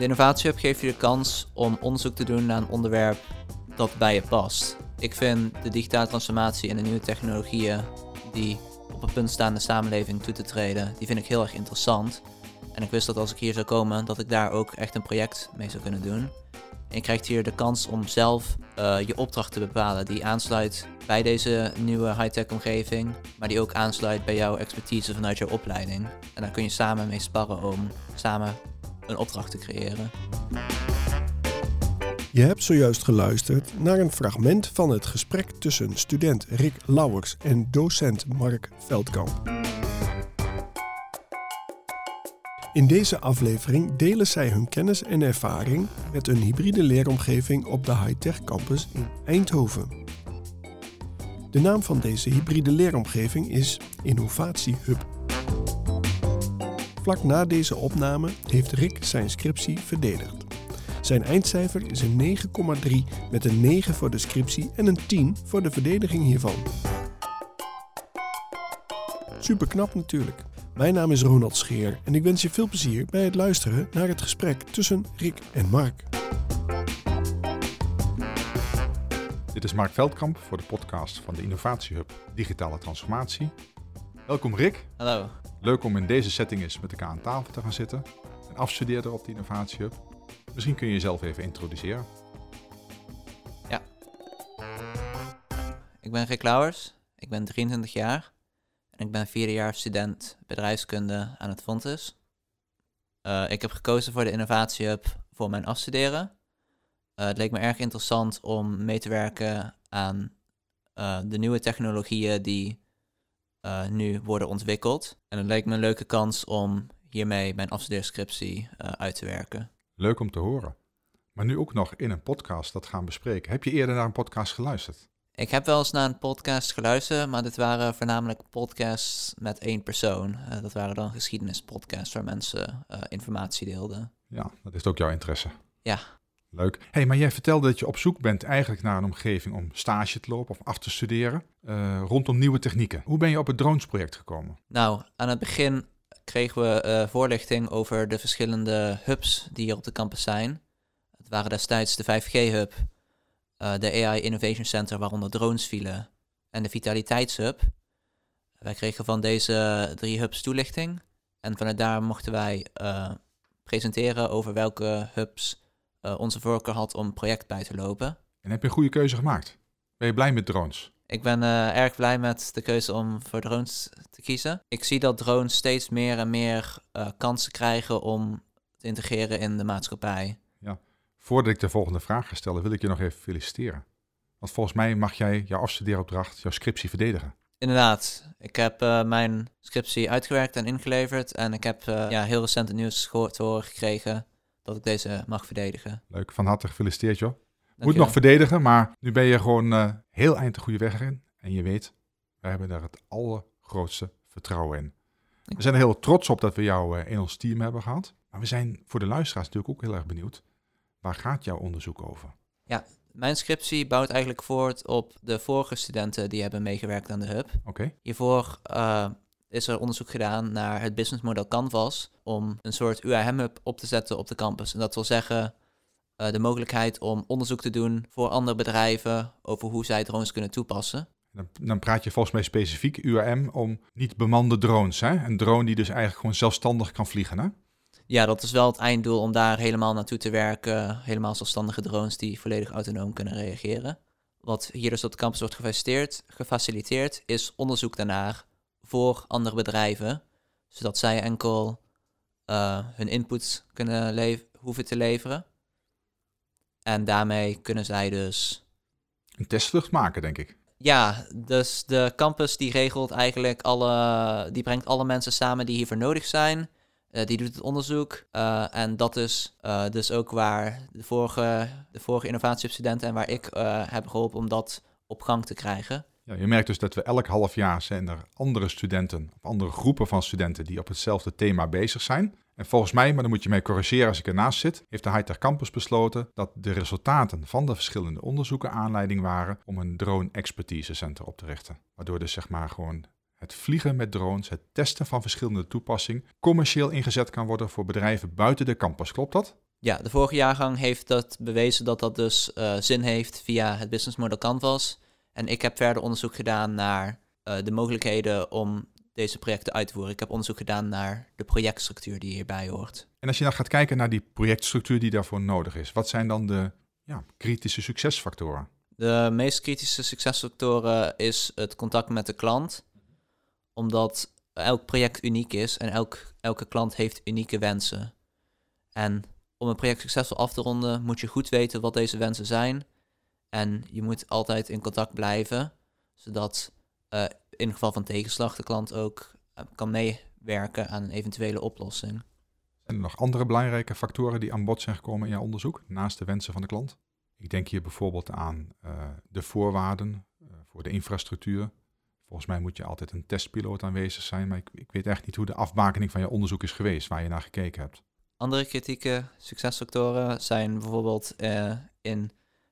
De Innovatiehub geeft je de kans om onderzoek te doen naar een onderwerp dat bij je past. Ik vind de digitale transformatie en de nieuwe technologieën die op het punt staan de samenleving toe te treden, die vind ik heel erg interessant. En ik wist dat als ik hier zou komen, dat ik daar ook echt een project mee zou kunnen doen. En je krijgt hier de kans om zelf uh, je opdracht te bepalen die aansluit bij deze nieuwe high-tech omgeving, maar die ook aansluit bij jouw expertise vanuit jouw opleiding. En daar kun je samen mee sparren om samen een opdracht te creëren. Je hebt zojuist geluisterd naar een fragment van het gesprek tussen student Rick Lauwers en docent Mark Veldkamp. In deze aflevering delen zij hun kennis en ervaring met een hybride leeromgeving op de Hightech Campus in Eindhoven. De naam van deze hybride leeromgeving is Innovatie Hub. Vlak na deze opname heeft Rick zijn scriptie verdedigd. Zijn eindcijfer is een 9,3 met een 9 voor de scriptie en een 10 voor de verdediging hiervan. Super knap natuurlijk. Mijn naam is Ronald Scheer en ik wens je veel plezier bij het luisteren naar het gesprek tussen Rick en Mark. Dit is Mark Veldkamp voor de podcast van de Innovatiehub Digitale Transformatie. Welkom Rick. Hallo. Leuk om in deze setting eens met elkaar aan tafel te gaan zitten. Een afstudeerder op de Innovatiehub. Misschien kun je jezelf even introduceren. Ja. Ik ben Rick Lauwers. Ik ben 23 jaar. En ik ben vierdejaars student bedrijfskunde aan het Fontes. Uh, ik heb gekozen voor de Innovatiehub voor mijn afstuderen. Uh, het leek me erg interessant om mee te werken aan uh, de nieuwe technologieën die nu worden ontwikkeld. En het leek me een leuke kans om hiermee mijn afstudeerscriptie uit te werken. Leuk om te horen. Maar nu ook nog in een podcast dat gaan bespreken. Heb je eerder naar een podcast geluisterd? Ik heb wel eens naar een podcast geluisterd, maar dit waren voornamelijk podcasts met één persoon. Uh, dat waren dan geschiedenispodcasts waar mensen informatie deelden. Ja, dat is ook jouw interesse. Ja. Leuk. hey, maar jij vertelde dat je op zoek bent eigenlijk naar een omgeving om stage te lopen of af te studeren uh, rondom nieuwe technieken. Hoe ben je op het dronesproject gekomen? Nou, aan het begin kregen we voorlichting over de verschillende hubs die hier op de campus zijn. Het waren destijds de 5G-hub, uh, de AI Innovation Center, waaronder drones vielen, en de Vitaliteitshub. Wij kregen van deze drie hubs toelichting. En vanuit daar mochten wij presenteren over welke hubs uh, onze voorkeur had om project bij te lopen. En heb je een goede keuze gemaakt? Ben je blij met drones? Ik ben uh, erg blij met de keuze om voor drones te kiezen. Ik zie dat drones steeds meer en meer kansen krijgen om te integreren in de maatschappij. Voordat ik de volgende vraag ga stellen, wil ik je nog even feliciteren. Want volgens mij mag jij jouw afstudeeropdracht, jouw scriptie verdedigen. Inderdaad. Ik heb uh, mijn scriptie uitgewerkt en ingeleverd. En ik heb ja, heel recent het nieuws gehoord, te horen gekregen dat ik deze mag verdedigen. Leuk, van harte gefeliciteerd joh. Moet nog verdedigen, maar nu ben je gewoon uh, heel eind de goede weg in. En je weet, wij hebben daar het allergrootste vertrouwen in. We zijn er heel trots op dat we jou in ons team hebben gehad. Maar we zijn voor de luisteraars natuurlijk ook heel erg benieuwd. Waar gaat jouw onderzoek over? Ja, mijn scriptie bouwt eigenlijk voort op de vorige studenten die hebben meegewerkt aan de hub. Oké. Hiervoor uh, is er onderzoek gedaan naar het businessmodel Canvas om een soort UAM-hub op te zetten op de campus. En dat wil zeggen uh, de mogelijkheid om onderzoek te doen voor andere bedrijven over hoe zij drones kunnen toepassen. Dan, dan praat je volgens mij specifiek UAM om niet bemande drones. Hè? Een drone die dus eigenlijk gewoon zelfstandig kan vliegen. Hè? ja, dat is wel het einddoel om daar helemaal naartoe te werken. Helemaal zelfstandige drones die volledig autonoom kunnen reageren. Wat hier dus op de campus wordt gefaciliteerd, gefaciliteerd is onderzoek daarnaar voor andere bedrijven. Zodat zij enkel uh, hun input kunnen hoeven te leveren. En daarmee kunnen zij dus... Een testvlucht maken, denk ik. Ja, dus de campus die regelt eigenlijk alle... Die brengt alle mensen samen die hiervoor nodig zijn uh, die doet het onderzoek. Uh, en dat is uh, dus ook waar de vorige, de vorige innovatiestudenten en waar ik heb geholpen om dat op gang te krijgen. Ja, je merkt dus dat we elk half jaar zijn er andere studenten, of andere groepen van studenten die op hetzelfde thema bezig zijn. En volgens mij, maar dan moet je mij corrigeren als ik ernaast zit, heeft de Hightech Campus besloten dat de resultaten van de verschillende onderzoeken aanleiding waren om een drone expertise center op te richten. Waardoor dus zeg maar gewoon het vliegen met drones, het testen van verschillende toepassingen, commercieel ingezet kan worden voor bedrijven buiten de campus. Klopt dat? Ja, de vorige jaargang heeft dat bewezen dat dat dus uh, zin heeft via het business model Canvas. En ik heb verder onderzoek gedaan naar uh, de mogelijkheden om deze projecten uit te voeren. Ik heb onderzoek gedaan naar de projectstructuur die hierbij hoort. En als je dan gaat kijken naar die projectstructuur die daarvoor nodig is, wat zijn dan de ja, kritische succesfactoren? De meest kritische succesfactoren is het contact met de klant, omdat elk project uniek is en elk, elke klant heeft unieke wensen. En om een project succesvol af te ronden, moet je goed weten wat deze wensen zijn. En je moet altijd in contact blijven, zodat uh, in geval van tegenslag de klant ook uh, kan meewerken aan een eventuele oplossing. Zijn er nog andere belangrijke factoren die aan bod zijn gekomen in jouw onderzoek, naast de wensen van de klant? Ik denk hier bijvoorbeeld aan uh, de voorwaarden voor de infrastructuur. Volgens mij moet je altijd een testpiloot aanwezig zijn, maar ik, ik weet echt niet hoe de afbakening van je onderzoek is geweest, waar je naar gekeken hebt. Andere kritieke succesfactoren zijn bijvoorbeeld in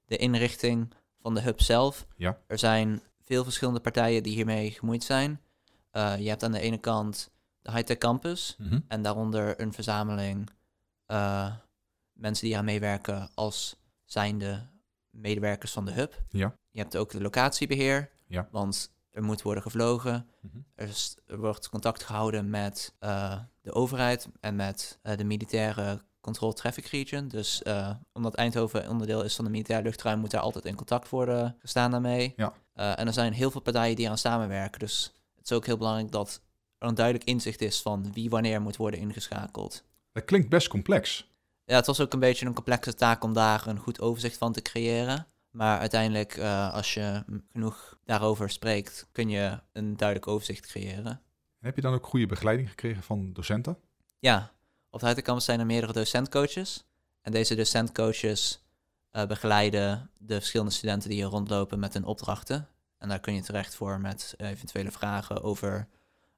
de inrichting van de hub zelf. Ja. Er zijn veel verschillende partijen die hiermee gemoeid zijn. Uh, je hebt aan de ene kant de Hightech Campus mm -hmm. en daaronder een verzameling uh, mensen die aan meewerken als zijnde medewerkers van de hub. Ja. Je hebt ook de locatiebeheer, ja. want er moet worden gevlogen. Mm -hmm. er, is, er, wordt contact gehouden met uh, de overheid en met de militaire Control Traffic Region. Dus uh, omdat Eindhoven onderdeel is van de militaire luchtruim, moet daar altijd in contact worden gestaan daarmee. Ja. en er zijn heel veel partijen die aan samenwerken. Dus het is ook heel belangrijk dat er een duidelijk inzicht is van wie wanneer moet worden ingeschakeld. Dat klinkt best complex. Ja, het was ook een beetje een complexe taak om daar een goed overzicht van te creëren. Maar uiteindelijk, uh, als je genoeg daarover spreekt, kun je een duidelijk overzicht creëren. Heb je dan ook goede begeleiding gekregen van docenten? Ja, op de Huitencampus zijn er meerdere docentcoaches. En deze docentcoaches uh, begeleiden de verschillende studenten die hier rondlopen met hun opdrachten. En daar kun je terecht voor met eventuele vragen over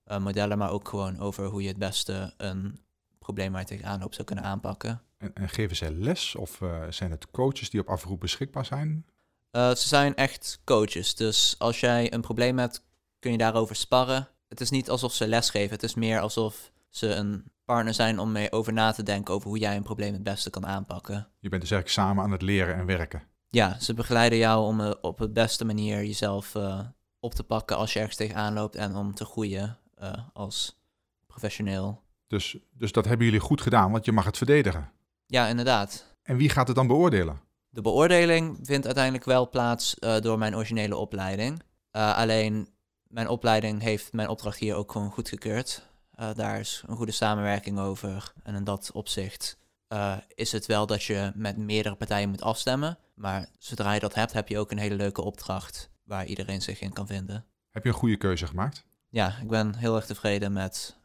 uh, modellen, maar ook gewoon over hoe je het beste een probleem waar je tegenaan loopt zou kunnen aanpakken. En, en geven zij les of uh, zijn het coaches die op afroep beschikbaar zijn? Uh, ze zijn echt coaches. Dus als jij een probleem hebt, kun je daarover sparren. Het is niet alsof ze lesgeven. Het is meer alsof ze een partner zijn om mee over na te denken over hoe jij een probleem het beste kan aanpakken. Je bent dus eigenlijk samen aan het leren en werken. Ja, ze begeleiden jou om uh, op de beste manier jezelf uh, op te pakken als je ergens tegenaan loopt en om te groeien uh, als professioneel. Dus, dus dat hebben jullie goed gedaan, want je mag het verdedigen. Ja, inderdaad. En wie gaat het dan beoordelen? De beoordeling vindt uiteindelijk wel plaats door mijn originele opleiding. Alleen mijn opleiding heeft mijn opdracht hier ook gewoon goedgekeurd. Uh, daar is een goede samenwerking over. En in dat opzicht is het wel dat je met meerdere partijen moet afstemmen. Maar zodra je dat hebt, heb je ook een hele leuke opdracht waar iedereen zich in kan vinden. Heb je een goede keuze gemaakt? Ja, ik ben heel erg tevreden met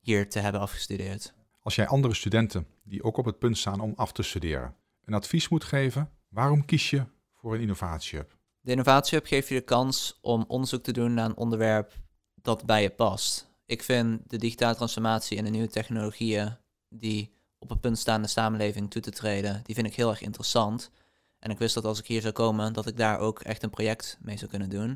hier te hebben afgestudeerd. Als jij andere studenten die ook op het punt staan om af te studeren een advies moet geven, waarom kies je voor een innovatiehub? De innovatiehub geeft je de kans om onderzoek te doen naar een onderwerp dat bij je past. Ik vind de digitale transformatie en de nieuwe technologieën die op het punt staan de samenleving toe te treden, die vind ik heel erg interessant. En ik wist dat als ik hier zou komen, dat ik daar ook echt een project mee zou kunnen doen.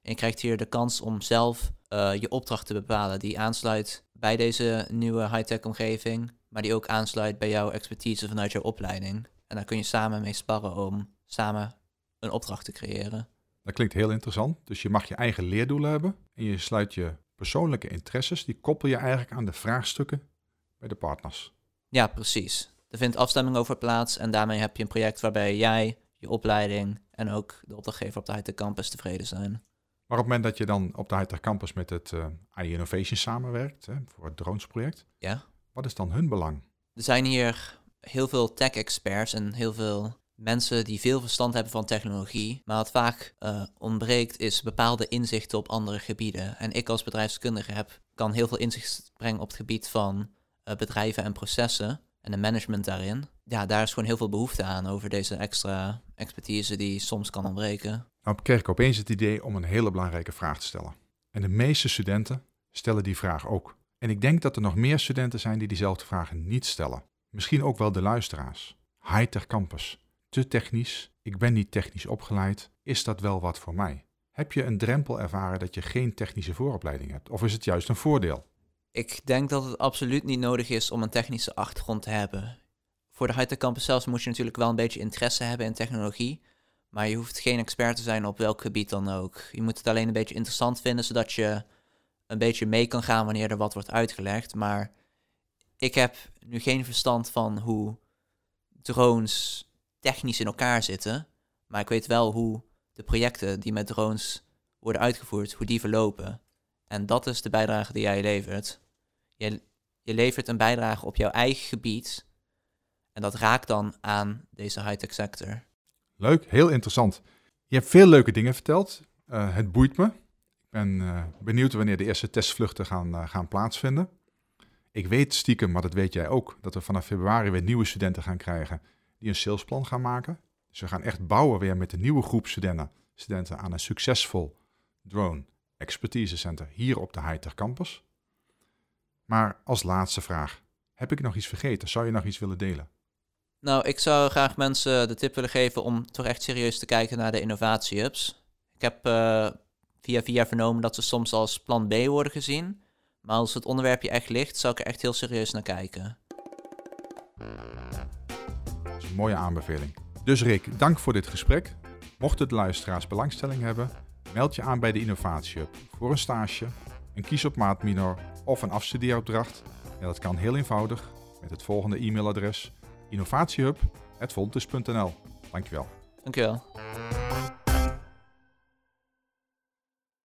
En je krijgt hier de kans om zelf uh, je opdracht te bepalen die aansluit bij deze nieuwe high-tech omgeving, maar die ook aansluit bij jouw expertise vanuit jouw opleiding. En daar kun je samen mee sparren om samen een opdracht te creëren. Dat klinkt heel interessant. Dus je mag je eigen leerdoelen hebben en je sluit je persoonlijke interesses, die koppel je eigenlijk aan de vraagstukken bij de partners. Ja, precies. Er vindt afstemming over plaats en daarmee heb je een project waarbij jij, je opleiding en ook de opdrachtgever op de Hightech Campus tevreden zijn. Maar op het moment dat je dan op de Hightech Campus met het uh, AI Innovation samenwerkt, hè, voor het dronesproject, ja. wat is dan hun belang? Er zijn hier heel veel tech-experts en heel veel mensen die veel verstand hebben van technologie. Maar wat vaak uh, ontbreekt is bepaalde inzichten op andere gebieden. En ik als bedrijfskundige heb, kan heel veel inzicht brengen op het gebied van uh, bedrijven en processen en de management daarin. Ja, daar is gewoon heel veel behoefte aan over deze extra expertise die soms kan ontbreken. Nou kreeg ik opeens het idee om een hele belangrijke vraag te stellen. En de meeste studenten stellen die vraag ook. En ik denk dat er nog meer studenten zijn die diezelfde vragen niet stellen. Misschien ook wel de luisteraars. Hightech Campus. Te technisch. Ik ben niet technisch opgeleid. Is dat wel wat voor mij? Heb je een drempel ervaren dat je geen technische vooropleiding hebt? Of is het juist een voordeel? Ik denk dat het absoluut niet nodig is om een technische achtergrond te hebben. voor de high-tech campus zelfs moet je natuurlijk wel een beetje interesse hebben in technologie. Maar je hoeft geen expert te zijn op welk gebied dan ook. Je moet het alleen een beetje interessant vinden, zodat je een beetje mee kan gaan wanneer er wat wordt uitgelegd. Maar ik heb nu geen verstand van hoe drones technisch in elkaar zitten. Maar ik weet wel hoe de projecten die met drones worden uitgevoerd, hoe die verlopen. En dat is de bijdrage die jij levert. Je, je levert een bijdrage op jouw eigen gebied. En dat raakt dan aan deze high-tech sector. Leuk, heel interessant. Je hebt veel leuke dingen verteld. Uh, het boeit me. Ik ben uh, benieuwd wanneer de eerste testvluchten gaan, uh, gaan plaatsvinden. Ik weet stiekem, maar dat weet jij ook, dat we vanaf februari weer nieuwe studenten gaan krijgen die een salesplan gaan maken. Dus we gaan echt bouwen weer met een nieuwe groep studenten, studenten aan een succesvol drone expertise center hier op de Heiter campus. Maar als laatste vraag, heb ik nog iets vergeten? Zou je nog iets willen delen? Nou, ik zou graag mensen de tip willen geven om toch echt serieus te kijken naar de innovatiehubs. Ik heb uh, via via vernomen dat ze soms als plan B worden gezien. Maar als het onderwerp je echt ligt, zou ik er echt heel serieus naar kijken. Mooie aanbeveling. Dus Rick, dank voor dit gesprek. Mochten de luisteraars belangstelling hebben, meld je aan bij de Innovatiehub voor een stage, een kies op maat minor of een afstudeeropdracht. Ja, dat kan heel eenvoudig met het volgende e-mailadres innovatiehub.voltus.nl. Dankjewel. Dankjewel.